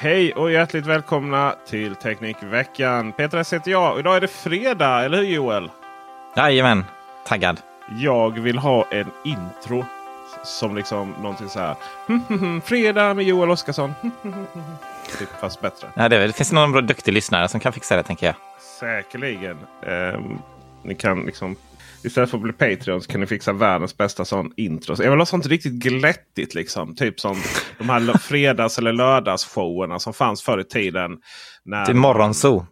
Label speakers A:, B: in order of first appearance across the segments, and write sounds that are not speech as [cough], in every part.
A: Hej och hjärtligt välkomna till Teknikveckan. Peter S heter jag. Idag är det fredag, eller hur Joel?
B: Jajamän, taggad.
A: Jag vill ha en intro. Som liksom någonting så här. fredag med Joel Oscarsson. [laughs] typ fast bättre.
B: Ja, det, det finns någon bra duktig lyssnare som kan fixa det tänker jag.
A: Säkerligen. Ehm, ni kan liksom Istället för att bli Patreon så kan ni fixa världens bästa sån intro. Jag vill ha sånt riktigt glättigt liksom. Typ som de här fredags eller lördagsshowerna som fanns förr i tiden. När...
B: Till morgonzoo.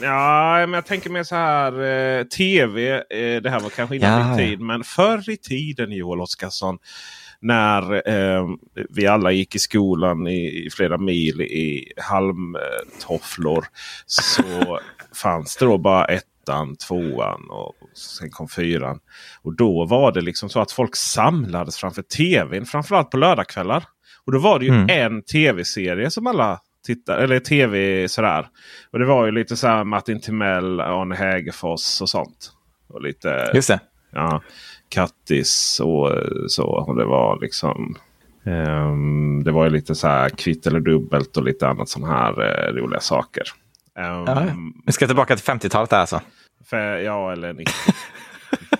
A: Ja, men jag tänker mer så här eh, tv. Eh, det här var kanske innan
B: Ja, ja.
A: tid. Men förr i tiden Joel Oscarsson. När eh, vi alla gick i skolan i, i flera mil i halmtofflor. Så [laughs] fanns det då bara ettan, tvåan och sen kom fyran. Och då var det liksom så att folk samlades framför tvn. Framförallt på lördagskvällar. Och då var det ju
B: Mm.
A: en tv-serie som alla tittar eller tv sådär. Och det var ju lite så här Martin Timell, Arne Hägerfors och sånt. Och lite
B: Just det.
A: ja, Kattis och så. Och det var liksom ehm, Det var ju lite så här kvitt eller dubbelt och lite annat sån här eh, roliga saker. Ehm,
B: Ja, ja. Vi ska tillbaka till 50-talet där alltså.
A: för, ja, eller 90.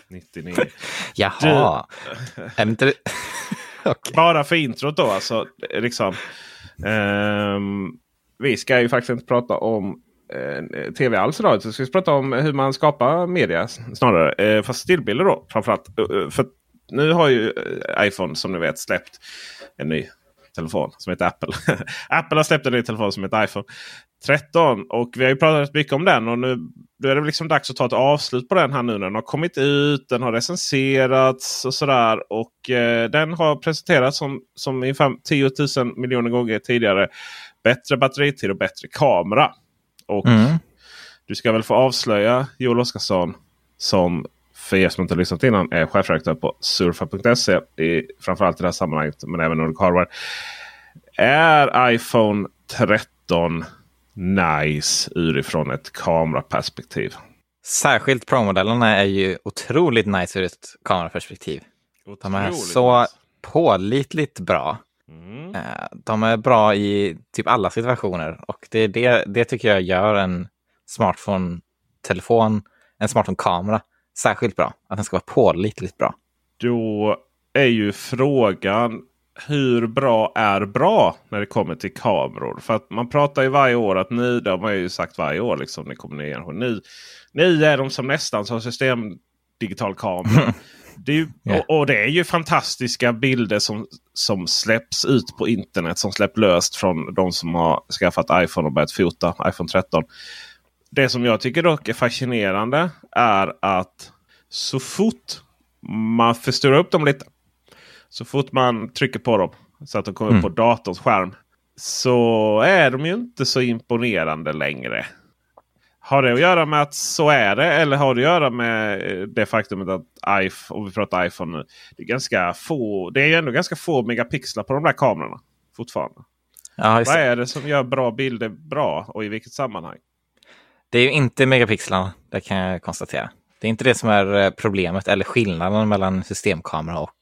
A: 99. [laughs]
B: Jaha. Är det inte det? [laughs] Okej.
A: Bara för introt då alltså. Liksom, ehm, vi ska ju faktiskt inte prata om eh, tv alls idag. Så ska vi prata om hur man skapar media snarare. Eh, fast stillbilder då framförallt. Eh, för nu har ju eh, iPhone som ni vet släppt en ny telefon som heter Apple. [laughs] Apple har släppt en ny telefon som heter iPhone 13. Och vi har ju pratat mycket om den. Och nu då är det liksom dags att ta ett avslut på den här nu när den har kommit ut. Den har recenserats och sådär. Och eh, den har presenterats som, som ungefär 10 000 miljoner gånger tidigare. Bättre batteritid och bättre kamera. Och
B: Mm.
A: du ska väl få avslöja Joel Oscarsson som för er som inte har lyssnat innan är chefredaktör på surfa.se. i- Framförallt i det här sammanhanget men även Nordic Hardware. Är iPhone 13 nice urifrån ett kameraperspektiv?
B: Särskilt Pro-modellerna är ju otroligt nice ur ett kameraperspektiv. De är
A: Otroligt
B: så pålitligt bra.
A: Mm.
B: Eh, De är bra i typ alla situationer och det, det, det tycker jag gör en smartphone-telefon, en smartphone-kamera särskilt bra. Att den ska vara pålitligt bra.
A: Då är ju frågan hur bra är bra när det kommer till kameror? För att man pratar ju varje år att nu, det har man ju sagt varje år, liksom, det kommer nya generationer. Nu, nu är de som nästan som system digital kamera. [laughs] Det ju, och, och det är ju fantastiska bilder som, som släpps ut på internet. Som släpps löst från de som har skaffat iPhone och börjat fota. iPhone 13. Det som jag tycker dock är fascinerande är att så fort man förstorar upp dem lite. Så fort man trycker på dem så att de kommer upp
B: Mm.
A: på datorns skärm. så är de ju inte så imponerande längre. Har det att göra med att så är det? Eller har det att göra med eh, det faktumet att iPhone, om vi pratar iPhone nu. Det är, ganska få, det är ändå ganska få megapixlar på de där kamerorna fortfarande. Ja, Vad är det som gör bra bilder bra och i vilket sammanhang?
B: Det är ju inte megapixlarna, det kan jag konstatera. Det är inte det som är eh, problemet eller skillnaden mellan systemkamera och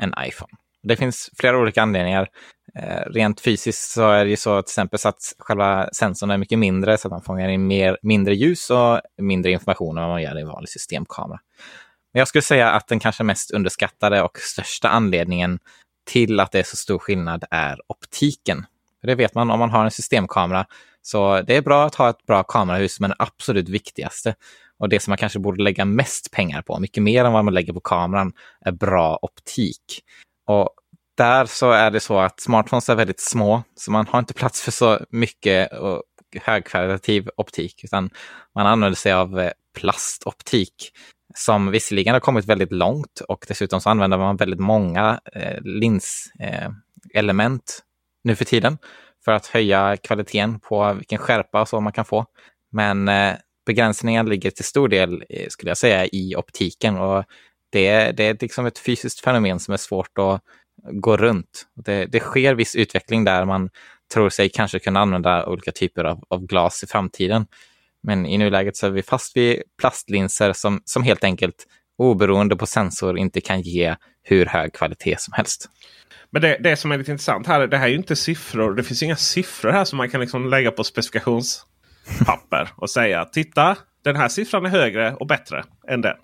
B: en iPhone. Det finns flera olika anledningar. Eh, rent fysiskt så är det ju så till exempel så att själva sensorn är mycket mindre så att man fångar in mer, mindre ljus och mindre information än vad man gör i en vanlig systemkamera. Men jag skulle säga att den kanske mest underskattade och största anledningen till att det är så stor skillnad är optiken. För det vet man om man har en systemkamera. Så det är bra att ha ett bra kamerahus, men det absolut viktigaste och det som man kanske borde lägga mest pengar på, mycket mer än vad man lägger på kameran, är bra optik. Och där så är det så att smartphones är väldigt små, så man har inte plats för så mycket högkvalitativ optik, utan man använder sig av eh, plastoptik som visserligen har kommit väldigt långt och dessutom så använder man väldigt många eh, linselement eh, nu för tiden för att höja kvaliteten på vilken skärpa och så man kan få. Men eh, begränsningen ligger till stor del, eh, skulle jag säga, i optiken och det, det är liksom ett fysiskt fenomen som är svårt att gå runt. Det, det sker viss utveckling där man tror sig kanske kunna använda olika typer av, av glas i framtiden. Men i nuläget så är vi fast vid plastlinser som, som helt enkelt oberoende på sensor inte kan ge hur hög kvalitet som helst.
A: Men det, det som är lite intressant här, det här är ju inte siffror. Det finns inga siffror här som man kan liksom lägga på specifikationspapper [laughs] och säga titta, den här siffran är högre och bättre än den.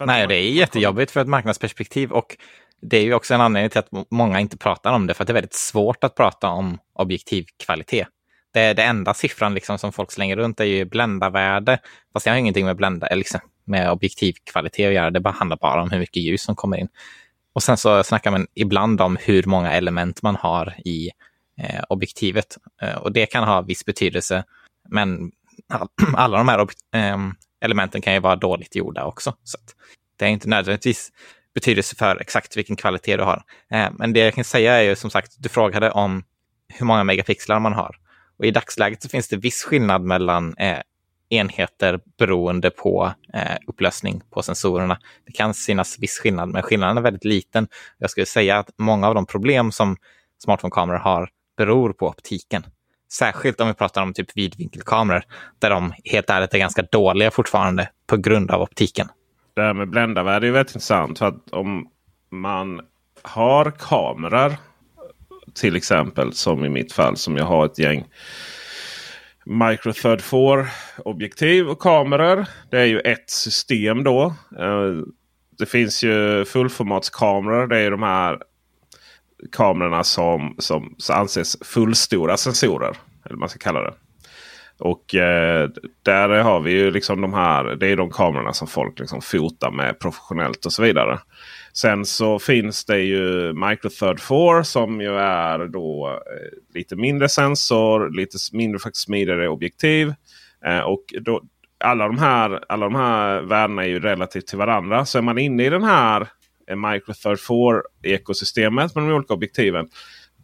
B: Nej, det är jättejobbigt för ett marknadsperspektiv och det är ju också en anledning till att många inte pratar om det, för att det är väldigt svårt att prata om objektiv kvalitet. Det, det enda siffran liksom som folk slänger runt är ju bländarvärde, fast det har ingenting med blända, liksom, med objektiv kvalitet att göra. Det handlar bara om hur mycket ljus som kommer in. Och sen så snackar man ibland om hur många element man har i eh, objektivet. Eh, och det kan ha viss betydelse, men all, [clears throat] alla de här eh, elementen kan ju vara dåligt gjorda också. Så det är inte nödvändigtvis betydelse för exakt vilken kvalitet du har. Eh, men det jag kan säga är ju som sagt, du frågade om hur många megapixlar man har. Och i dagsläget så finns det viss skillnad mellan eh, enheter beroende på eh, upplösning på sensorerna. Det kan synas viss skillnad, men skillnaden är väldigt liten. Jag skulle säga att många av de problem som smartphone-kameror har beror på optiken. Särskilt om vi pratar om typ vidvinkelkameror, där de helt ärligt är ganska dåliga fortfarande på grund av optiken.
A: Det här med bländarvärde är väldigt intressant. För att om man har kameror, till exempel som i mitt fall, som jag har ett gäng Micro Third 4 objektiv och kameror. Det är ju ett system då. Eh, det finns ju fullformatskameror. Det är ju de här kamerorna som, som anses fullstora sensorer. Eller vad man ska kalla det. Och eh, där har vi ju liksom de här. Det är de kamerorna som folk liksom fotar med professionellt och så vidare. Sen så finns det ju Micro Third 4 som ju är då eh, lite mindre sensor, lite mindre faktiskt smidigare objektiv. Eh, och då, alla, de här, alla de här värdena är ju relativt till varandra. Så är man inne i den här eh, Micro Third 4 ekosystemet med de olika objektiven.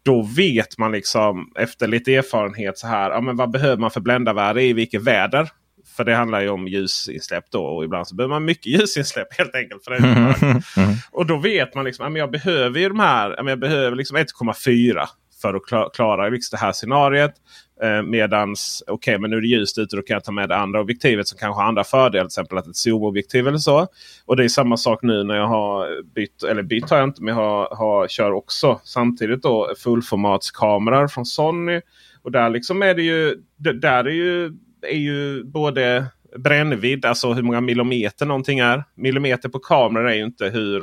A: Då vet man liksom efter lite erfarenhet så här. Ja, men vad behöver man för bländarvärde i vilket väder? För det handlar ju om ljusinsläpp då. Och ibland så behöver man mycket [laughs] ljusinsläpp helt enkelt. För det mm. Och då vet man liksom att jag behöver ju de här. Jag behöver liksom 1,4 för att klara, klara liksom det här scenariet. Eh, medans okej, okay, men nu är det ljust ute. Då kan jag ta med det andra objektivet som kanske har andra fördelar. Till exempel att ett zoomobjektiv eller så. Och det är samma sak nu när jag har bytt. Eller bytt har jag inte. Men jag har, har, kör också samtidigt då fullformatskameror från Sony. Och där liksom är det ju. Där är ju är ju både brännvidd, alltså hur många millimeter någonting är. Millimeter på kameror är ju inte hur,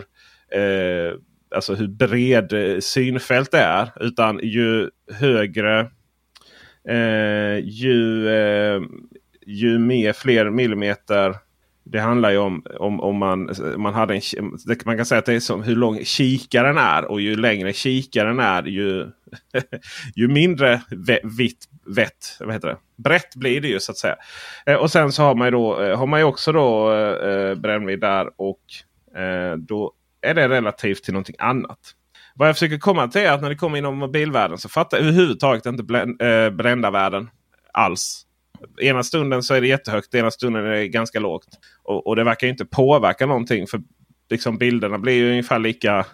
A: eh, alltså hur bred eh, synfält det är. Utan ju högre, eh, ju, eh, ju mer fler millimeter det handlar ju om om, om man, man hade en, man kan säga att det är som hur lång kikaren är. Och ju längre kikaren är ju, [laughs] ju mindre vitt vett, vad heter det? brett blir det ju så att säga. Eh, och sen så har man ju, då, eh, har man ju också då eh, eh brännvidd där. Och eh, då är det relativt till någonting annat. vad jag försöker komma till är att när det kommer inom mobilvärlden så fattar jag överhuvudtaget inte Brända-världen alls. Ena stunden så är det jättehögt, ena stunden är det ganska lågt. Och, och det verkar inte påverka någonting. För liksom bilderna blir ju ungefär lika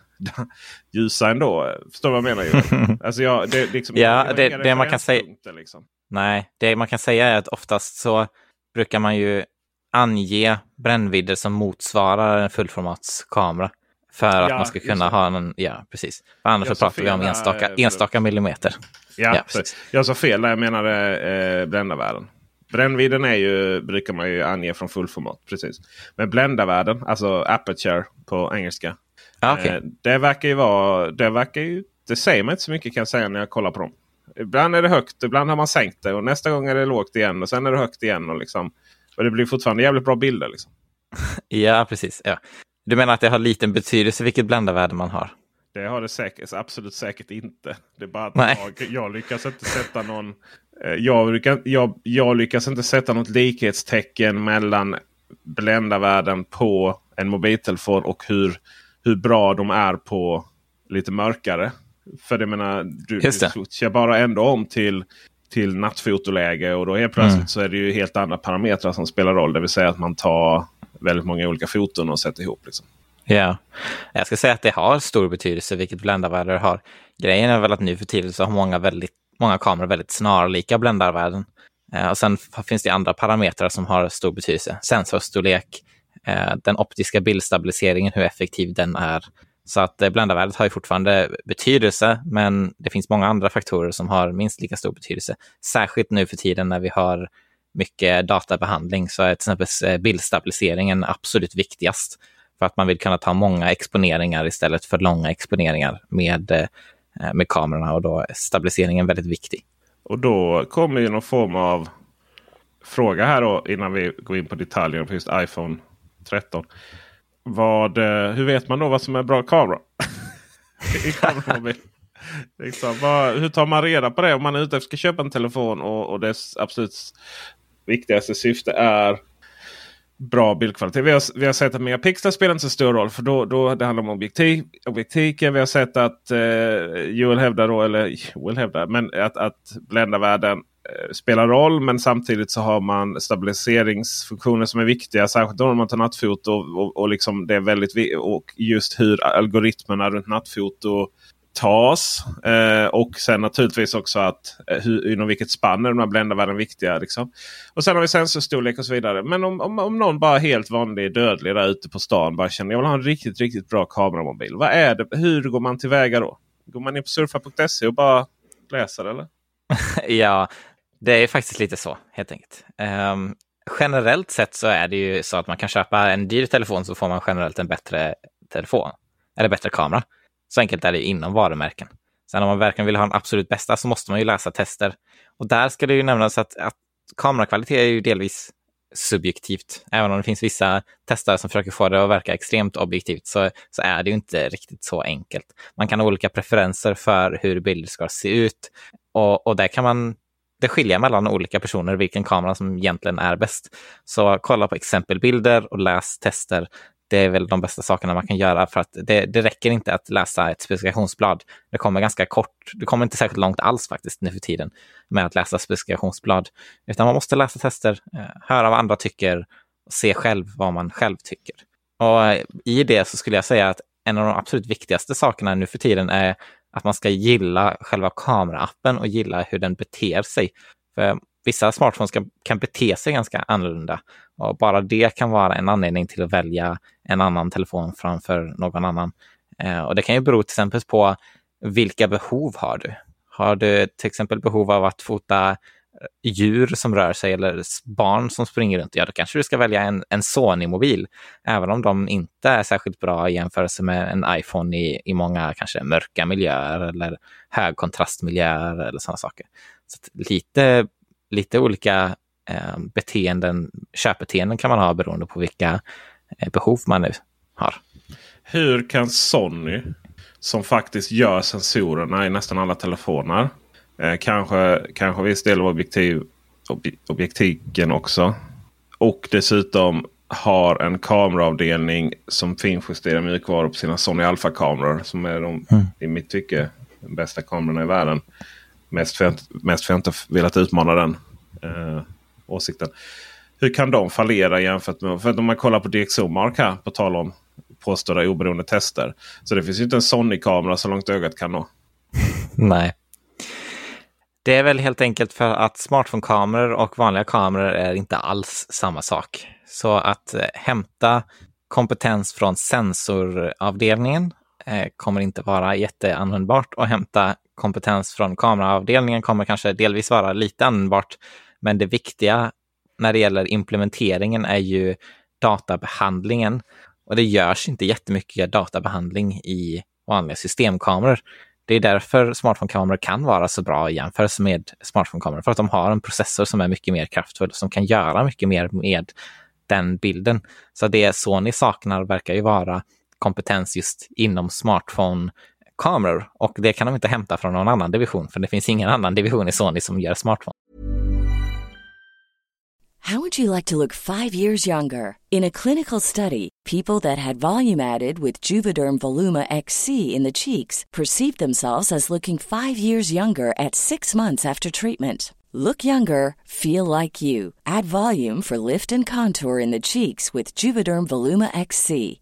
A: [laughs] ljusa ändå. Förstår du vad jag menar? [laughs] alltså jag, det, liksom,
B: ja, det, det man kan säga. Liksom. Nej, det man kan säga är att oftast så brukar man ju ange brännvidder som motsvarar en fullformatskamera. För att ja, man ska kunna ha en, ja precis. För annars så pratar vi om enstaka, enstaka millimeter.
A: Ja, ja jag sa fel när jag menade eh, bländarvärden. Brännvidden är ju, brukar man ju ange från fullformat. Precis. Men bländarvärden, alltså aperture på engelska.
B: Ah, okay. eh,
A: det verkar ju vara, det verkar ju, det säger man inte så mycket kan jag säga när jag kollar på dem. Ibland är det högt, ibland har man sänkt det och nästa gång är det lågt igen och sen är det högt igen. Och, liksom, och det blir fortfarande jävligt bra bilder. Liksom. [laughs]
B: ja, precis. Ja. Du menar att det har liten betydelse vilket bländarvärde man har?
A: Det har det säkert, absolut säkert inte. Det är bara att jag, jag, lyckas inte sätta någon... Eh, jag, lyckas, jag, jag lyckas inte sätta något likhetstecken mellan bländarvärden på en mobiltelefon och hur, hur bra de är på lite mörkare. För jag menar, du, du switchar bara ändå om till, till nattfotoläge och då helt plötsligt mm. så är det ju helt andra parametrar som spelar roll. Det vill säga att man tar väldigt många olika foton och sätter ihop. Liksom.
B: Ja, jag ska säga att det har stor betydelse vilket bländarvärde det har. Grejen är väl att nu för tiden så har många, väldigt, många kameror väldigt snarlika bländarvärden. Eh, och sen finns det andra parametrar som har stor betydelse. Sensorstorlek, eh, den optiska bildstabiliseringen, hur effektiv den är. Så att eh, bländarvärdet har ju fortfarande betydelse, men det finns många andra faktorer som har minst lika stor betydelse. Särskilt nu för tiden när vi har mycket databehandling så är till exempel bildstabiliseringen absolut viktigast. För att man vill kunna ta många exponeringar istället för långa exponeringar med, Eh, med kamerorna och då är stabiliseringen väldigt viktig.
A: Och då kommer ju någon form av fråga här då innan vi går in på detaljer på just iPhone 13. Vad, eh, hur vet man då vad som är bra kamera? [laughs] I liksom, vad, hur tar man reda på det om man är ute efter att köpa en telefon och, och dess absolut viktigaste syfte är bra bildkvalitet. Vi har, vi har sett att megapixlar spelar inte så stor roll. För då, då det handlar om objektiv, objektiken. Vi har sett att eh, Joel hävdar då, eller [laughs] Joel hävdar, men att, att bländarvärden eh, spelar roll. Men samtidigt så har man stabiliseringsfunktioner som är viktiga. Särskilt om man tar nattfoto. Och, och, och liksom det är väldigt, och just hur algoritmerna runt nattfoto tas. Eh, och sen naturligtvis också att eh, hur, inom vilket spann är de här bländarvärden viktiga. Liksom. Och sen har vi sensorstorlek och så vidare. Men om, om, om någon bara helt vanlig dödlig där ute på stan bara känner jag vill ha en riktigt, riktigt bra kameramobil. Vad är det? Hur går man tillväga då? Går man in på surfa.se och bara läser eller? [laughs]
B: ja, det är faktiskt lite så helt enkelt. Um, generellt sett så är det ju så att man kan köpa en dyr telefon så får man generellt en bättre telefon. Eller bättre kamera. Så enkelt är det inom varumärken. Sen om man verkligen vill ha den absolut bästa så måste man ju läsa tester. Och där ska det ju nämnas att, att kamerakvalitet är ju delvis subjektivt. Även om det finns vissa testare som försöker få det att verka extremt objektivt så, så är det ju inte riktigt så enkelt. Man kan ha olika preferenser för hur bilder ska se ut och, och där kan man det skiljer mellan olika personer vilken kamera som egentligen är bäst. Så kolla på exempelbilder och läs tester det är väl de bästa sakerna man kan göra för att det, det räcker inte att läsa ett specifikationsblad. Det kommer ganska kort, det kommer inte särskilt långt alls faktiskt nu för tiden med att läsa specifikationsblad. Utan man måste läsa tester, eh, höra vad andra tycker och se själv vad man själv tycker. Och eh, i det så skulle jag säga att en av de absolut viktigaste sakerna nu för tiden är att man ska gilla själva kameraappen och gilla hur den beter sig. För vissa smartphones kan, kan bete sig ganska annorlunda. Och bara det kan vara en anledning till att välja en annan telefon framför någon annan. Eh, och det kan ju bero till exempel på vilka behov har du? Har du till exempel behov av att fota eh, djur som rör sig eller barn som springer runt, ja då kanske du ska välja en, en Sony-mobil. Även om de inte är särskilt bra i jämförelse med en iPhone i, i många kanske mörka miljöer eller högkontrastmiljöer eller sådana saker. Så lite lite olika eh, beteenden, köpbeteenden kan man ha beroende på vilka eh, behov man nu har.
A: Hur kan Sony, som faktiskt gör sensorerna i nästan alla telefoner, eh, kanske, kanske viss del av objektiv, ob, objektiken också, och dessutom har en kameraavdelning som finjusterar mjukvaror på sina Sony Alpha-kameror. Som är de,
B: Mm.
A: i mitt tycke, de bästa kamerorna i världen. Mest för, att- mest för att jag inte velat utmana den eh, åsikten. Hur kan de fallera jämfört med... För att om man kollar på DxOMark här, på tal om påstådda oberoende tester. Så det finns ju inte en Sony-kamera så långt ögat kan nå. [laughs]
B: Nej. Det är väl helt enkelt för att smartphone-kameror och vanliga kameror är inte alls samma sak. Så att eh, hämta kompetens från sensoravdelningen eh, kommer inte vara jätteanvändbart och hämta kompetens från kameraavdelningen kommer kanske delvis vara lite användbart. Men det viktiga när det gäller implementeringen är ju databehandlingen. Och det görs inte jättemycket databehandling i vanliga systemkameror. Det är därför smartphonekameror kan vara så bra i jämförelse med smartphonekameror För att de har en processor som är mycket mer kraftfull, som kan göra mycket mer med den bilden. Så det Sony saknar verkar ju vara kompetens just inom smartphone kameror Och det kan de inte hämta från någon annan division, för det finns ingen annan division i Sony som gör smartphones.
C: How would you like to look five years younger? In a clinical study, people that had volume added with Juvederm Voluma XC in the cheeks perceived themselves as looking five years younger at six months after treatment. Look younger, feel like you. Add volume for lift and contour in the cheeks with Juvederm Voluma XC.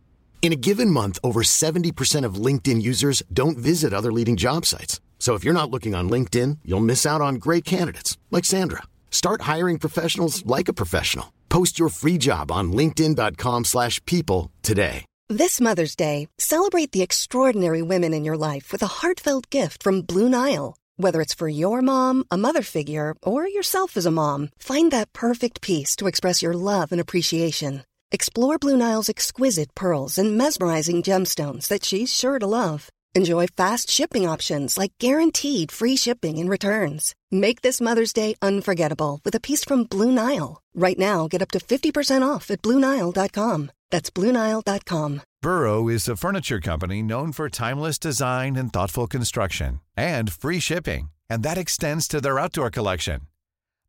D: In a given month, over 70% of LinkedIn users don't visit other leading job sites. So if you're not looking on LinkedIn, you'll miss out on great candidates like Sandra. Start hiring professionals like a professional. Post your free job on linkedin.com/people today.
E: This Mother's Day, celebrate the extraordinary women in your life with a heartfelt gift from Blue Nile. Whether it's for your mom, a mother figure, or yourself as a mom, find that perfect piece to express your love and appreciation. Explore Blue Nile's exquisite pearls and mesmerizing gemstones that she's sure to love. Enjoy fast shipping options like guaranteed free shipping and returns. Make this Mother's Day unforgettable with a piece from Blue Nile. Right now, get up to 50% off at BlueNile.com. That's BlueNile.com.
F: Burrow is a furniture company known for timeless design and thoughtful construction and free shipping, and that extends to their outdoor collection.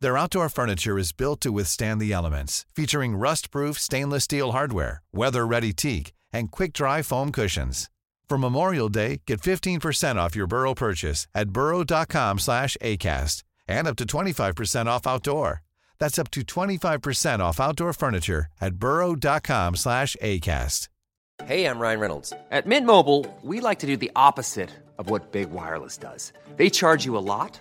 F: Their outdoor furniture is built to withstand the elements, featuring rust-proof stainless steel hardware, weather-ready teak, and quick-dry foam cushions. For Memorial Day, get 15% off your Burrow purchase at burrow.com slash ACAST and up to 25% off outdoor. That's up to 25% off outdoor furniture at burrow.com slash ACAST.
G: Hey, I'm Ryan Reynolds. At Mint Mobile, we like to do the opposite of what Big Wireless does. They charge you a lot,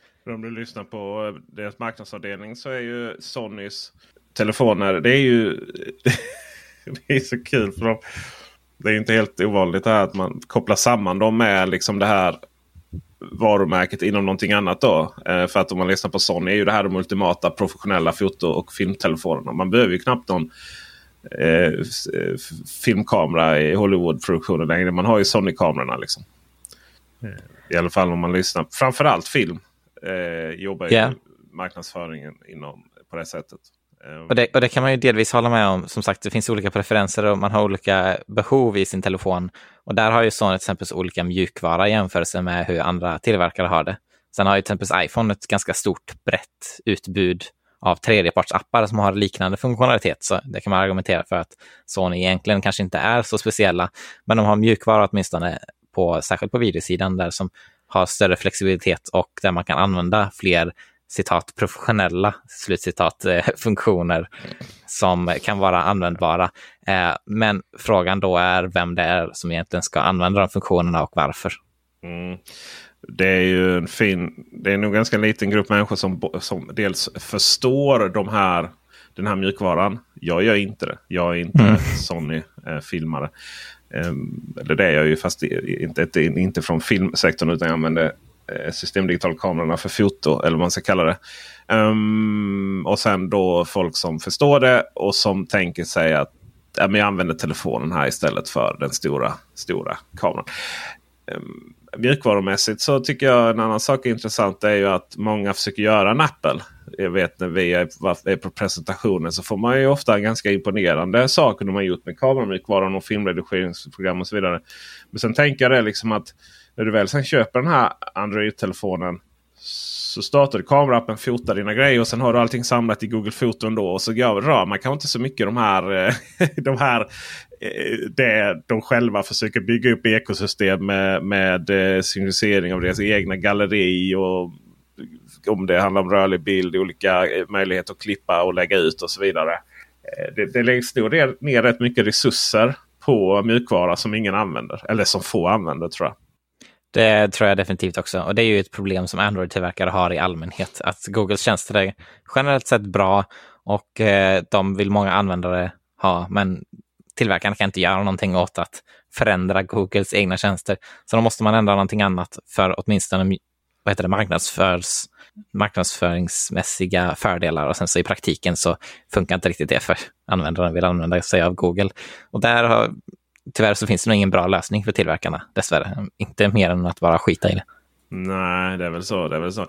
A: Om du lyssnar på eh, deras marknadsavdelning så är ju Sonys telefoner. Det är ju [laughs] det är så kul för dem. Det är inte helt ovanligt att man kopplar samman dem med liksom det här varumärket inom någonting annat. då. Eh, för att om man lyssnar på Sony är ju det här de ultimata professionella foto och filmtelefonerna. Man behöver ju knappt någon eh, filmkamera i Hollywood-produktionen längre. Man har ju Sony-kamerorna. Liksom. I alla fall om man lyssnar. Framförallt film eh, jobbar ju marknadsföringen inom på det sättet. Eh,
B: Och det, och det kan man ju delvis hålla med om. Som sagt, det finns olika preferenser och man har olika behov i sin telefon. Och där har ju Sony till exempel olika mjukvara i jämförelse med hur andra tillverkare har det. Sen har ju till exempel iPhone ett ganska stort brett utbud av tredjepartsappar som har liknande funktionalitet. Så det kan man argumentera för att Sony egentligen kanske inte är så speciella, men de har mjukvara åtminstone, på, särskilt på videosidan, där som har större flexibilitet och där man kan använda fler citat professionella slutcitat eh, [laughs] funktioner som kan vara användbara. Eh, men frågan då är vem det är som egentligen ska använda de funktionerna och varför.
A: Mm. Det är ju en fin, det är nog ganska liten grupp människor som, som dels förstår de här, den här mjukvaran. Jag gör inte det. Jag är inte mm. Sony-filmare. Ehm, eller det är jag ju fast inte, inte, inte från filmsektorn utan jag använder eh, systemdigitalkamerorna för foto. Eller vad man ska kalla det. Um, och sen då folk som förstår det och som tänker sig att ja, men jag använder telefonen här istället för den stora, stora kameran. Um, mjukvarumässigt så tycker jag en annan sak är intressant. är ju att många försöker göra en Apple. Jag vet när vi är, är på presentationer så får man ju ofta ganska imponerande saker de har gjort med kameramjukvaran och filmredigeringsprogram och så vidare. Men sen tänker jag det liksom att när du väl sen köper den här Android-telefonen så startar du kameraappen, fotar dina grejer och sen har du allting samlat i Google Foton. Då, och så rör man kanske inte så mycket de här, eh, [laughs] de här eh, det de själva försöker bygga upp ekosystem med, med eh, synkronisering av deras egna galleri. och om det handlar om rörlig bild, olika eh, möjligheter att klippa och lägga ut och så vidare. Eh, det, det läggs ner rätt mycket resurser på mjukvara som ingen använder. Eller som få använder tror jag.
B: Det tror jag definitivt också. Och det är ju ett problem som Android-tillverkare har i allmänhet. Att Googles tjänster är generellt sett bra och eh, de vill många användare ha. Men tillverkarna kan inte göra någonting åt att förändra Googles egna tjänster. Så då måste man ändra någonting annat för åtminstone vad heter det, marknadsförs, marknadsföringsmässiga fördelar. Och sen så i praktiken så funkar inte riktigt det för användarna vill använda sig av Google. Och där har tyvärr så finns det nog ingen bra lösning för tillverkarna, dessvärre. Inte mer än att bara skita i det.
A: Nej, det är väl så. Det är väl så.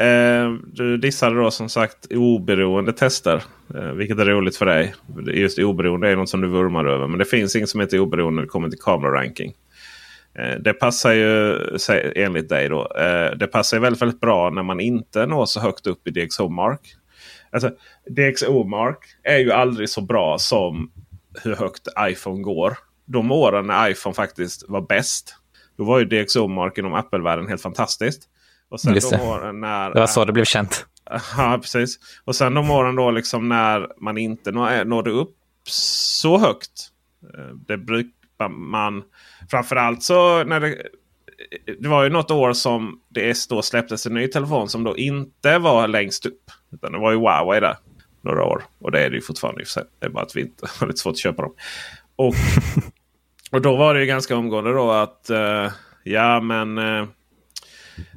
A: Eh, du dissade då som sagt oberoende tester. Eh, vilket är roligt för dig. Just oberoende är något som du vurmar över. Men det finns inget som heter oberoende när det kommer till kameraranking. Eh, det passar ju enligt dig då. Eh, det passar väldigt, väldigt bra när man inte når så högt upp i DxO-mark. Alltså, DxO-mark är ju aldrig så bra som hur högt iPhone går de åren när iPhone faktiskt var bäst. Då var ju DxO-mark inom Apple-världen helt fantastiskt.
B: Och sen de åren när, det var så det blev känt.
A: Ja, precis. Och sen de åren då liksom när man inte nådde upp så högt. Eh, det man... Framförallt så när det... Det var ju något år som det då släpptes en ny telefon som då inte var längst upp. Utan det var ju Huawei där några år. Och det är det ju fortfarande i och för sig. Det är bara att vi inte [laughs] har lite svårt att köpa dem. Och, [laughs] och då var det ju ganska omgående då att uh, ja men uh,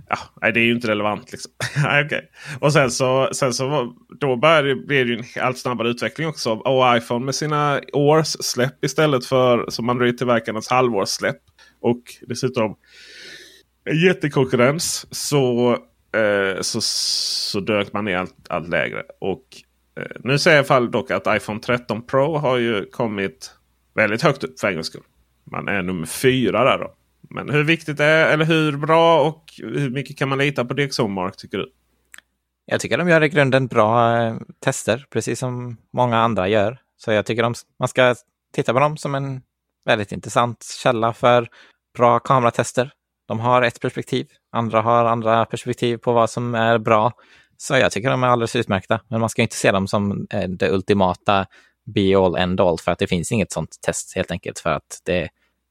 A: ja, nej, det är ju inte relevant. Liksom. [laughs] okay. Och sen så, sen så då började, blev det ju en allt snabbare utveckling också. Och iPhone med sina årssläpp istället för som Android-tillverkarnas halvårssläpp. Och dessutom en jättekonkurrens. Så, eh, så, så dök man ner allt, allt lägre. Och eh, nu ser jag i alla fall dock att iPhone 13 Pro har ju kommit väldigt högt upp för en gångs skull. Man är nummer fyra där då. Men hur viktigt är eller hur bra och hur mycket kan man lita på DxOMark tycker du?
B: Jag tycker de gör i grunden bra eh, tester, precis som många andra gör. Så jag tycker de, man ska titta på dem som en väldigt intressant källa för bra kameratester. De har ett perspektiv, andra har andra perspektiv på vad som är bra. Så jag tycker de är alldeles utmärkta, men man ska inte se dem som eh, det ultimata be all end all för att det finns inget sånt test helt enkelt för att det,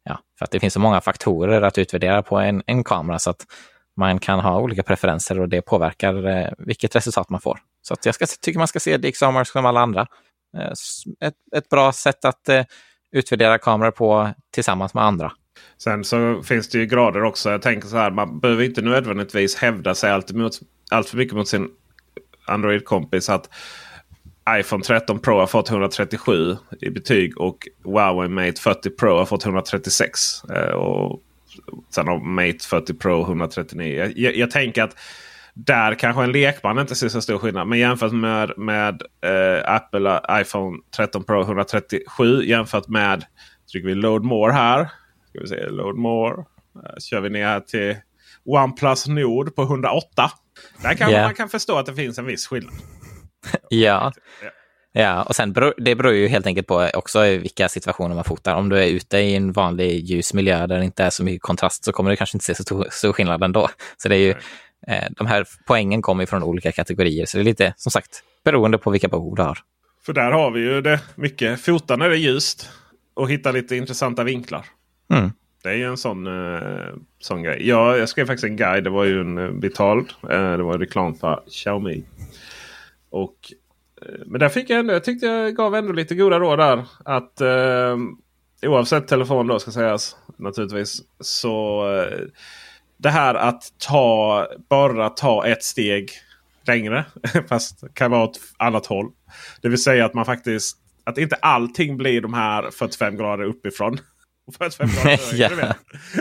B: ja, för att det finns så många faktorer att utvärdera på en, en kamera så att man kan ha olika preferenser och det påverkar eh, vilket resultat man får. Så att jag ska, tycker man ska se DxOMark som alla andra. Eh, ett, ett bra sätt att eh, utvärdera kameror på tillsammans med andra.
A: Sen så finns det ju grader också. Jag tänker så här, man behöver inte nödvändigtvis hävda sig allt, mot, allt för mycket mot sin Android-kompis. att iPhone 13 Pro har fått 137 i betyg och Huawei Mate 40 Pro har fått 136. Eh, och sen har Mate 40 Pro 139. Jag, jag, tänker att där kanske en lekman inte ser så stor skillnad. Men jämfört med, med eh, Apple iPhone 13 Pro 137 jämfört med trycker vi load more här. Ska vi se, load more. Uh, kör vi ner till OnePlus Nord på 108. Där kan
B: Ja.
A: man kan förstå att det finns en viss skillnad. [laughs]
B: Ja. Ja, och sen beror, det beror ju helt enkelt på också vilka situationer man fotar. Om du är ute i en vanlig ljus miljö där det inte är så mycket kontrast så kommer du kanske inte se så stor, stor skillnad ändå. Så det är ju, eh, de här poängen kommer från olika kategorier. Så det är lite, som sagt, beroende på vilka behov du har.
A: För där har vi ju det mycket. Fota när det är ljust och hitta lite intressanta vinklar.
B: Mm.
A: Det är ju en sån, eh, sån grej. Ja, jag skrev faktiskt en guide. Det var ju en eh, betald. Eh, det var reklam för Xiaomi. Och, eh, men där fick jag ändå, jag tyckte jag gav ändå lite goda råd där. Att eh, oavsett telefon då ska sägas naturligtvis. Så eh, det här att ta, bara ta ett steg längre. [laughs] Fast det kan vara åt annat håll. Det vill säga att man faktiskt att inte allting blir de här 45 grader uppifrån. Och 45 grader höger,
B: Ja.
A: du, vet.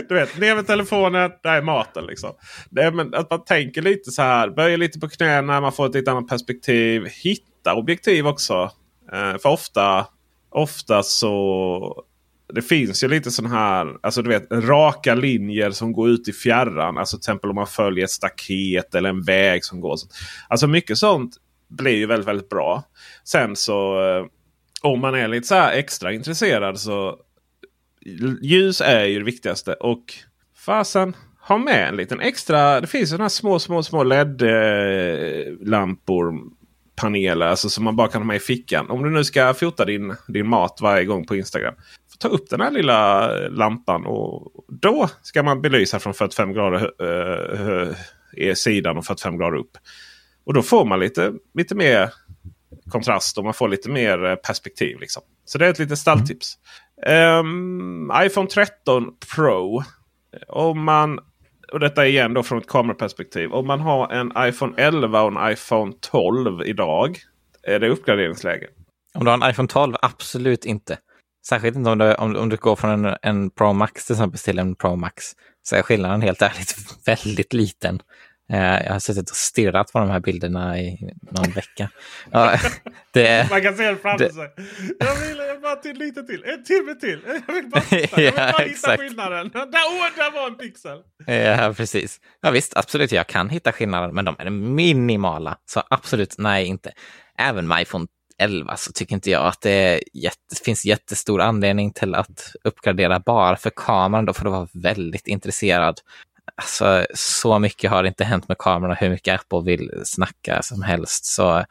A: du vet, ner med telefonen, där är maten. Liksom. Det men att man tänker lite så här, böjer lite på knäna, man får ett lite annat perspektiv. Hitta objektiv också. Eh, för ofta, ofta så... Det finns ju lite sån här, alltså du vet raka linjer som går ut i fjärran. Alltså till exempel om man följer ett staket eller en väg som går. Alltså mycket sånt blir ju väldigt, väldigt bra. Sen så eh, om man är lite så här extra intresserad så ljus är ju det viktigaste. Och fasen, ha med en liten extra. Det finns sådana här små, små, små LED-lampor. Paneler alltså som man bara kan ha med i fickan. Om du nu ska fota din, din mat varje gång på Instagram. Ta upp den här lilla lampan och då ska man belysa från 45 grader uh, uh, sidan och 45 grader upp. Och då får man lite, lite mer kontrast och man får lite mer eh, perspektiv. Liksom. Så det är ett litet stalltips. Mm. Um, iPhone 13 Pro. Om man, och detta är igen då från ett kameraperspektiv. Om man har en iPhone 11 och en iPhone 12 idag. Är det uppgraderingsläge?
B: Om du har en iPhone 12, absolut inte. Särskilt inte om du, om, om du går från en, en Pro Max till exempel till en Pro Max. Så är skillnaden helt ärligt [laughs] väldigt liten. Eh, jag har suttit och stirrat på de här bilderna i någon vecka. Ja, [laughs] det,
A: Man kan se det framför sig. Jag vill jag bara till lite till. En timme till. Jag vill bara, [laughs] titta. jag vill bara hitta skillnaden. [laughs] Där, oh, där var en pixel.
B: Ja, precis. Ja, visst, absolut, jag kan hitta skillnader, men de är minimala. Så absolut, nej, inte. Även med iPhone 11 så tycker inte jag att det jätte, finns jättestor anledning till att uppgradera bara för kameran. Då får du vara väldigt intresserad. Alltså, så mycket har inte hänt med kamerorna, hur mycket Apple vill snacka som helst. Så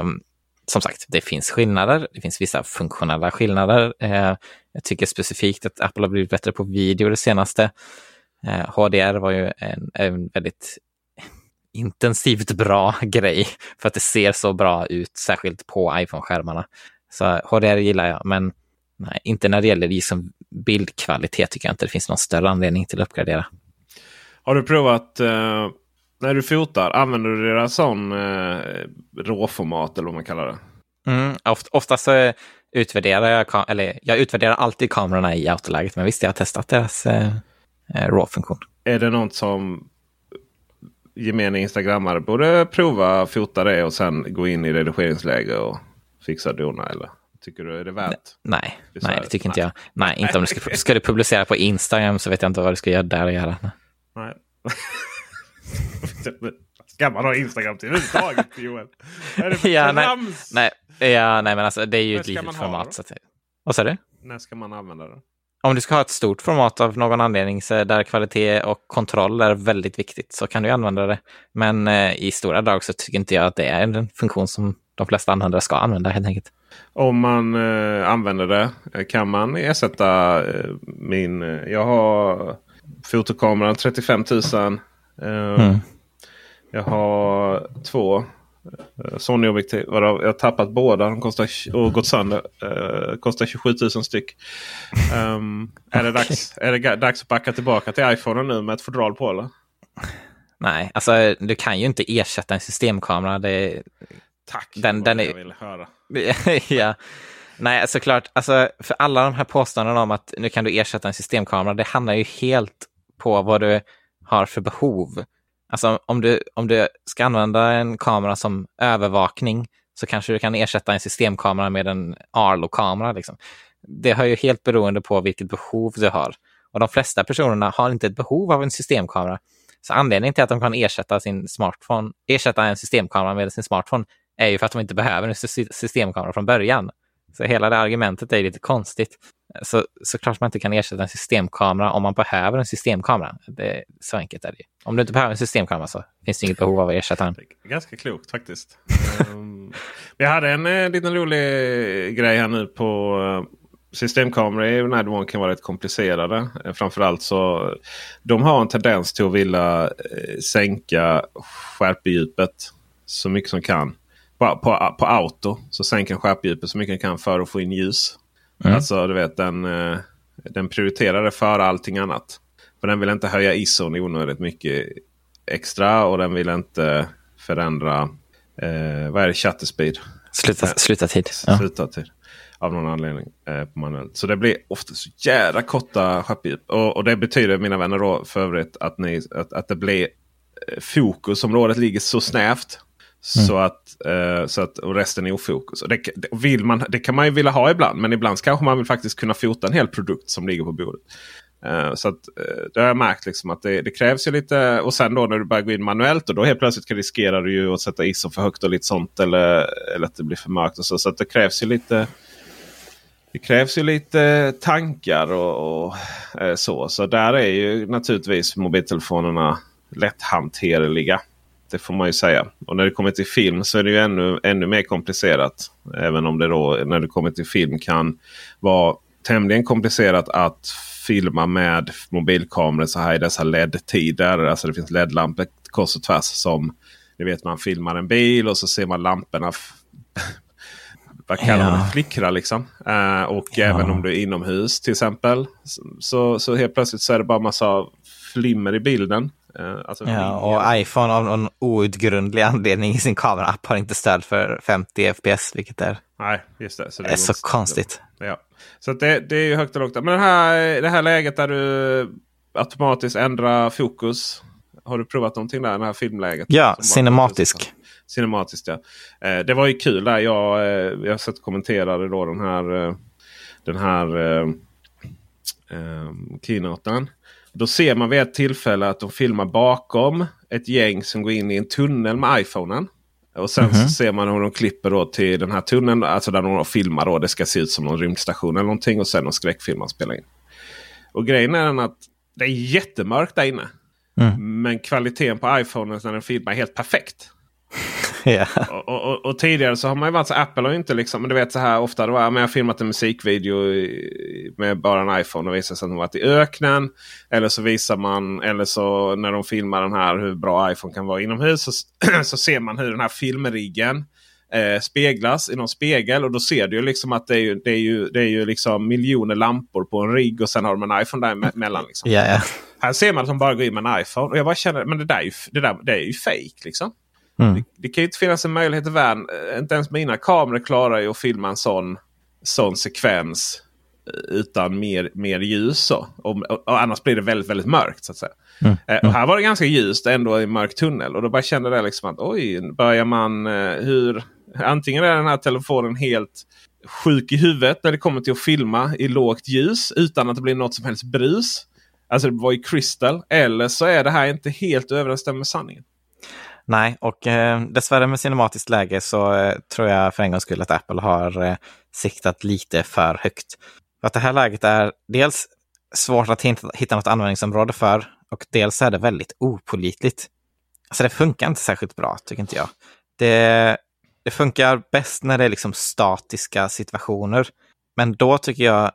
B: um, som sagt, det finns skillnader. Det finns vissa funktionella skillnader. Eh, jag tycker specifikt att Apple har blivit bättre på video det senaste. Eh, HDR var ju en, en väldigt intensivt bra [laughs] grej för att det ser så bra ut, särskilt på iPhone-skärmarna. Så HDR gillar jag, men nej, inte när det gäller liksom bildkvalitet tycker jag inte det finns någon större anledning till att uppgradera.
A: Har du provat eh, när du fotar? Använder du deras sån eh, råformat eller vad man kallar det?
B: Mm, oft, oftast så utvärderar jag, eller jag utvärderar alltid kamerorna i autoläget, men visst, jag har testat deras eh, eh, RAW-funktion.
A: Är det något som gemene instagrammare borde prova fota det och sen gå in i redigeringsläge och fixa dona? Eller tycker du är det värt?
B: Nej,
A: Det
B: nej, det tycker inte jag. Nej, inte om du ska, ska du publicera på Instagram så vet jag inte vad du ska göra där och göra.
A: Nej. [laughs] Ska man ha Instagram till överhuvudtaget Joel? Är det
B: Ja, nej,
A: trams?
B: nej, ja, nej, men alltså det är ju
A: När
B: ett litet format. Så att, vad sa du?
A: När ska man använda det?
B: Om du ska ha ett stort format av någon anledning så där kvalitet och kontroll är väldigt viktigt så kan du använda det. Men eh, i stora drag så tycker inte jag att det är en funktion som de flesta användare ska använda helt enkelt.
A: Om man eh, använder det eh, kan man ersätta eh, min... Eh, jag har fotokameran 35 000. Eh,
B: Mm.
A: Jag har två eh, Sony-objektiv. Jag har tappat båda. De kostar, och gått sönder. Eh, kostar 27 000 styck. Ehm, [laughs] är, det dags, är det dags att backa tillbaka till iPhone nu med ett fodral på eller?
B: Nej, alltså du kan ju inte ersätta en systemkamera. Det,
A: Tack!
B: Den- den är-
A: jag ville höra. [laughs]
B: ja. Nej, såklart. Alltså, för alla de här påståendena om att nu kan du ersätta en systemkamera, det handlar ju helt på vad du har för behov. Alltså om du, om du ska använda en kamera som övervakning så kanske du kan ersätta en systemkamera med en Arlo-kamera. Liksom. Det har ju helt beroende på vilket behov du har. Och de flesta personerna har inte ett behov av en systemkamera. Så anledningen till att de kan ersätta sin smartphone, ersätta en systemkamera med sin smartphone är ju för att de inte behöver en systemkamera från början. Så hela det argumentet är lite konstigt. Så, så klart man inte kan ersätta en systemkamera om man behöver en systemkamera. Det, så enkelt är det Om du inte behöver en systemkamera så finns det inget behov av att ersätta den.
A: Ganska klokt faktiskt. um, [laughs] vi hade en eh, liten rolig grej här nu på uh, Systemkameror i Nadone kan vara rätt komplicerade. Eh, framförallt så de har en tendens till att vilja eh, sänka skärpedjupet så mycket som kan. På, på, på auto så sänker den skärpedjupet så mycket den kan för att få in ljus. Mm. Alltså du vet den, eh, den prioriterar det före allting annat. För den vill inte höja ISOn onödigt mycket extra och den vill inte förändra eh, vad är det, shutter speed.
B: Sluta, sluta tid.
A: Ja. Sluta tid. Av någon anledning. Eh, på manuellt. Så det blir ofta så jävla korta skärpedjup. Och, och, det betyder mina vänner då för övrigt att, ni, att, att det blir eh, fokusområdet ligger så snävt. Mm. Så att, eh, så att och resten är ofokus. Och det, vill man, det kan man ju vilja ha ibland. Men ibland kanske man vill faktiskt kunna fota en hel produkt som ligger på bordet. Eh, så att, eh, det har jag märkt liksom att det, det, krävs ju lite. Och sen då när du börjar gå in manuellt. Och då helt plötsligt kan riskerar du ju att sätta ISO för högt och lite sånt. Eller, eller att det blir för mörkt. Och så, så att det krävs ju lite. Det krävs ju lite tankar och, och eh, så. Så där är ju naturligtvis mobiltelefonerna lätthanterliga. Det får man ju säga. Och när det kommer till film så är det ju ännu, ännu mer komplicerat. Även om det då när det kommer till film kan vara tämligen komplicerat att filma med mobilkameror så här i dessa LED-tider. Alltså det finns LED-lampor kors och tvärs som ni vet man filmar en bil och så ser man lamporna [laughs] vad kallar man det? Flickra liksom. Uh, och ja. även om du är inomhus till exempel. Så, så helt plötsligt så är det bara massa flimmer i bilden.
B: Uh, alltså ja, och iPhone av någon outgrundlig anledning i sin kameraapp har inte stöd för 50 FPS. Vilket är,
A: Nej, just det. Så
B: det är, så konstigt.
A: Ja. Så det, det är ju högt och lågt. Men det här, det här läget där du automatiskt ändrar fokus. Har du provat någonting där? Det här filmläget?
B: Ja, cinematisk.
A: Cinematiskt ja. Eh, det var ju kul där. Jag, eh, jag sett kommenterade då den här, eh, den här eh, eh, keynoten. Då ser man vid ett tillfälle att de filmar bakom ett gäng som går in i en tunnel med iPhonen. Och sen mm -hmm. så ser man hur de klipper då till den här tunneln. Alltså där de filmar då. Det ska se ut som någon rymdstation eller någonting. Och sen någon skräckfilm man spelar in. Och grejen är den att det är jättemörkt där inne. Mm. Men kvaliteten på iPhonen när den filmar är helt perfekt. [laughs]
B: yeah.
A: och, och, och, tidigare så har man ju varit så Apple har inte liksom. Men du vet så här ofta. Då, men jag har filmat en musikvideo med bara en iPhone och visar sig att de varit i öknen. Eller så visar man. Eller så när de filmar den här hur bra iPhone kan vara inomhus. Så, [clears throat] så ser man hur den här filmriggen eh, speglas i någon spegel. Och då ser du ju liksom att det är ju, det är ju, det är ju liksom miljoner lampor på en rigg. Och sen har de en iPhone däremellan. [laughs] Liksom.
B: Yeah, yeah.
A: Här ser man att de bara går in med en iPhone. Och jag bara känner men det där är ju, det där, det är ju fake liksom. Mm. Det, det, kan ju inte finnas en möjlighet i världen. Eh, inte ens mina kameror klarar ju att filma en sån, sån sekvens eh, utan mer, mer ljus. Så. Och, och, och, annars blir det väldigt, väldigt mörkt. så att säga. Mm. Eh, och här var det ganska ljust ändå i en mörk tunnel. Och då bara kände jag liksom att oj, börjar man hur... Antingen är den här telefonen helt sjuk i huvudet när det kommer till att filma i lågt ljus utan att det blir något som helst brus. Alltså det var ju crystal. Eller så är det här inte helt överensstämmande med sanningen.
B: Nej, och eh, dessvärre med cinematiskt läge så eh, tror jag för en gångs skull att Apple har eh, siktat lite för högt. För att det här läget är dels svårt att hitta, hitta något användningsområde för och dels är det väldigt opolitligt. Alltså det funkar inte särskilt bra, tycker inte jag. Det, det funkar bäst när det är liksom statiska situationer. Men då tycker jag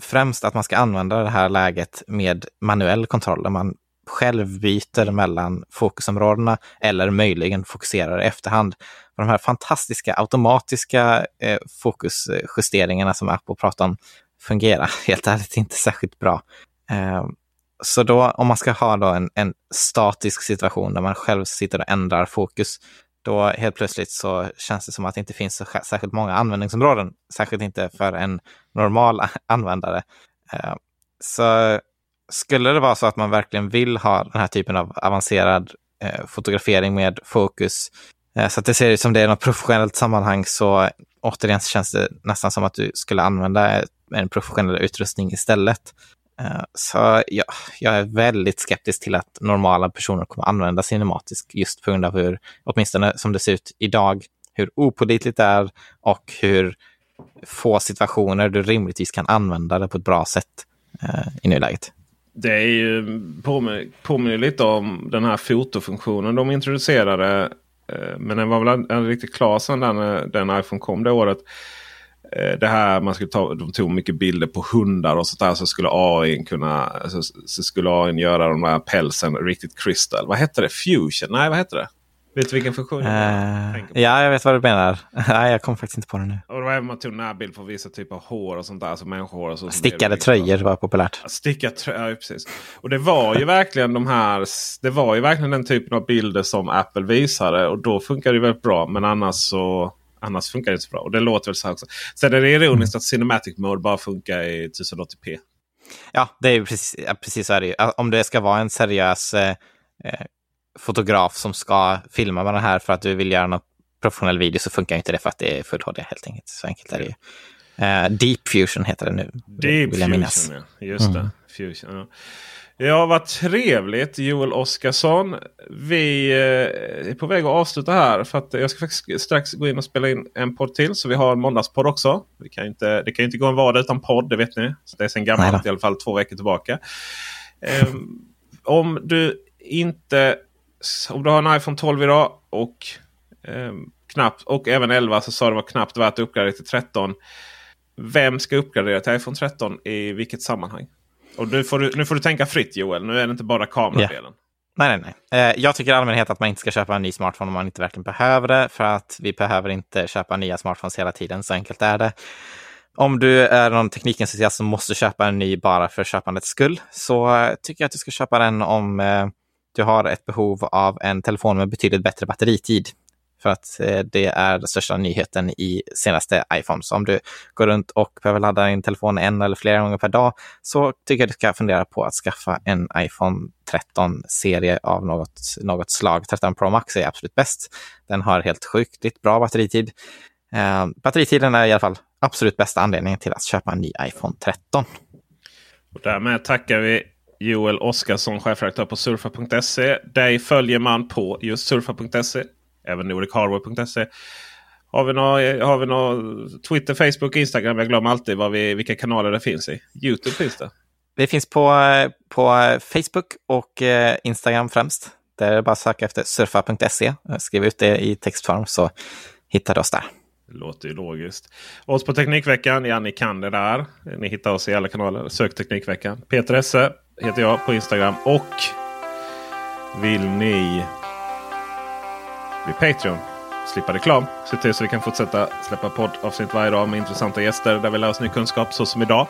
B: främst att man ska använda det här läget med manuell kontroll, där man själv byter mellan fokusområdena eller möjligen fokuserar i efterhand. de här fantastiska automatiska eh, fokusjusteringarna som Apple pratar om fungerar [laughs] helt ärligt inte särskilt bra. Eh, så då om man ska ha då en, en statisk situation där man själv sitter och ändrar fokus, då helt plötsligt så känns det som att det inte finns så särskilt många användningsområden, särskilt inte för en normal användare. Eh, så skulle det vara så att man verkligen vill ha den här typen av avancerad eh, fotografering med fokus, eh, så att det ser ut som det är något professionellt sammanhang, så återigen så känns det nästan som att du skulle använda en professionell utrustning istället. Eh, Så jag, jag är väldigt skeptisk till att normala personer kommer använda cinematisk just på grund av hur, åtminstone som det ser ut idag, hur opolitligt det är och hur få situationer du rimligtvis kan använda det på ett bra sätt eh, i nuläget.
A: Det är ju påminner, påminner lite om den här fotofunktionen de introducerade. Eh, men den var väl aldrig riktigt klar sedan den, den iPhone kom det året. Eh, det här man skulle ta, de tog mycket bilder på hundar och sånt där. Så skulle AI kunna så, så skulle AI göra de här pälsen riktigt crystal. Vad hette det? Fusion? Nej, vad hette det? Vet du vilken funktion jag tänker på?
B: ja, jag vet vad du menar. [laughs] Nej, jag kommer faktiskt inte på det nu.
A: Och det var även man tog närbild på vissa typer av hår och sånt där. Alltså människohår och så. det
B: Stickade tröjor var populärt.
A: Sticka tröjor, ja, precis. Och det var ju verkligen de här. Det var ju verkligen den typen av bilder som Apple visade. Och då funkar det väldigt bra. Men annars så annars funkar det inte så bra. Och det låter väl så här också. Sen är det ironiskt att Cinematic Mode bara funkar i 1080p.
B: Ja, det är precis, precis så är det ju. Om det ska vara en seriös eh, eh, fotograf som ska filma med den här för att du vill göra något professionell video så funkar inte det för att det är full HD helt enkelt. Så enkelt är det ju. Eh, Deep Fusion heter det nu.
A: Deep
B: jag minnas.
A: Fusion, ja. Just det. Fusion, ja. Ja, vad trevligt Joel Oskarsson. Vi eh, är på väg att avsluta här. För att jag ska faktiskt strax gå in och spela in en podd till. Så vi har en måndagspodd också. Vi kan inte, det kan ju inte gå en vardag utan podd, det vet ni. Så det är sen gammalt, i alla fall två veckor tillbaka. Ehm, om du inte... Om du har en iPhone 12 idag och eh, knappt och även 11 så sa det var knappt värt att uppgradera till 13. Vem ska uppgradera till iPhone 13 i vilket sammanhang? Och nu får, du, nu får du tänka fritt Joel. Nu är det inte bara kameradelen.
B: Nej, nej, nej. Eh, jag tycker i allmänhet att man inte ska köpa en ny smartphone om man inte verkligen behöver det, för att vi behöver inte köpa nya smartphones hela tiden. Så enkelt är det. Om du är någon teknikentusiast som måste köpa en ny bara för köpandets skull, så eh, tycker jag att du ska köpa den om eh, du har ett behov av en telefon med betydligt bättre batteritid. För att eh, det är den största nyheten i senaste iPhone. Så om du går runt och behöver ladda din telefon en eller flera gånger per dag så tycker jag du ska fundera på att skaffa en iPhone 13-serie av något, något slag. 13 Pro Max är absolut bäst. Den har helt sjukligt bra batteritid. Eh, batteritiden är i alla fall absolut bästa anledningen till att köpa en ny iPhone 13.
A: Och därmed tackar vi Joel Oskarsson, chefredaktör på surfa.se. Dig följer man på just surfa.se. Även nordicharbour.se. Har vi några har vi Twitter, Facebook, Instagram? Jag glömmer alltid vad vi, vilka kanaler det finns i. Youtube finns det.
B: Det finns på, på Facebook och eh, Instagram främst. Där är det bara att söka efter surfa.se. Skriv ut det i textform så hittar du oss där.
A: Det låter ju logiskt. Oss på Teknikveckan. Ja, ni kan det där. Ni hittar oss i alla kanaler. Sök Teknikveckan. Peter Esse heter jag på Instagram. Och vill ni bli Patreon, slippa reklam, se till så vi kan fortsätta släppa poddavsnitt varje dag med intressanta gäster där vi lär oss ny kunskap så som idag.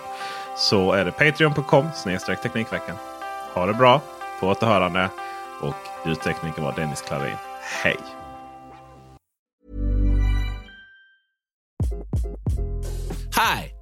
A: Så är det patreon.com snedstreck Teknikveckan. Ha det bra, på återhörande och ljudtekniker var Dennis Klarin. Hej!
H: Hi,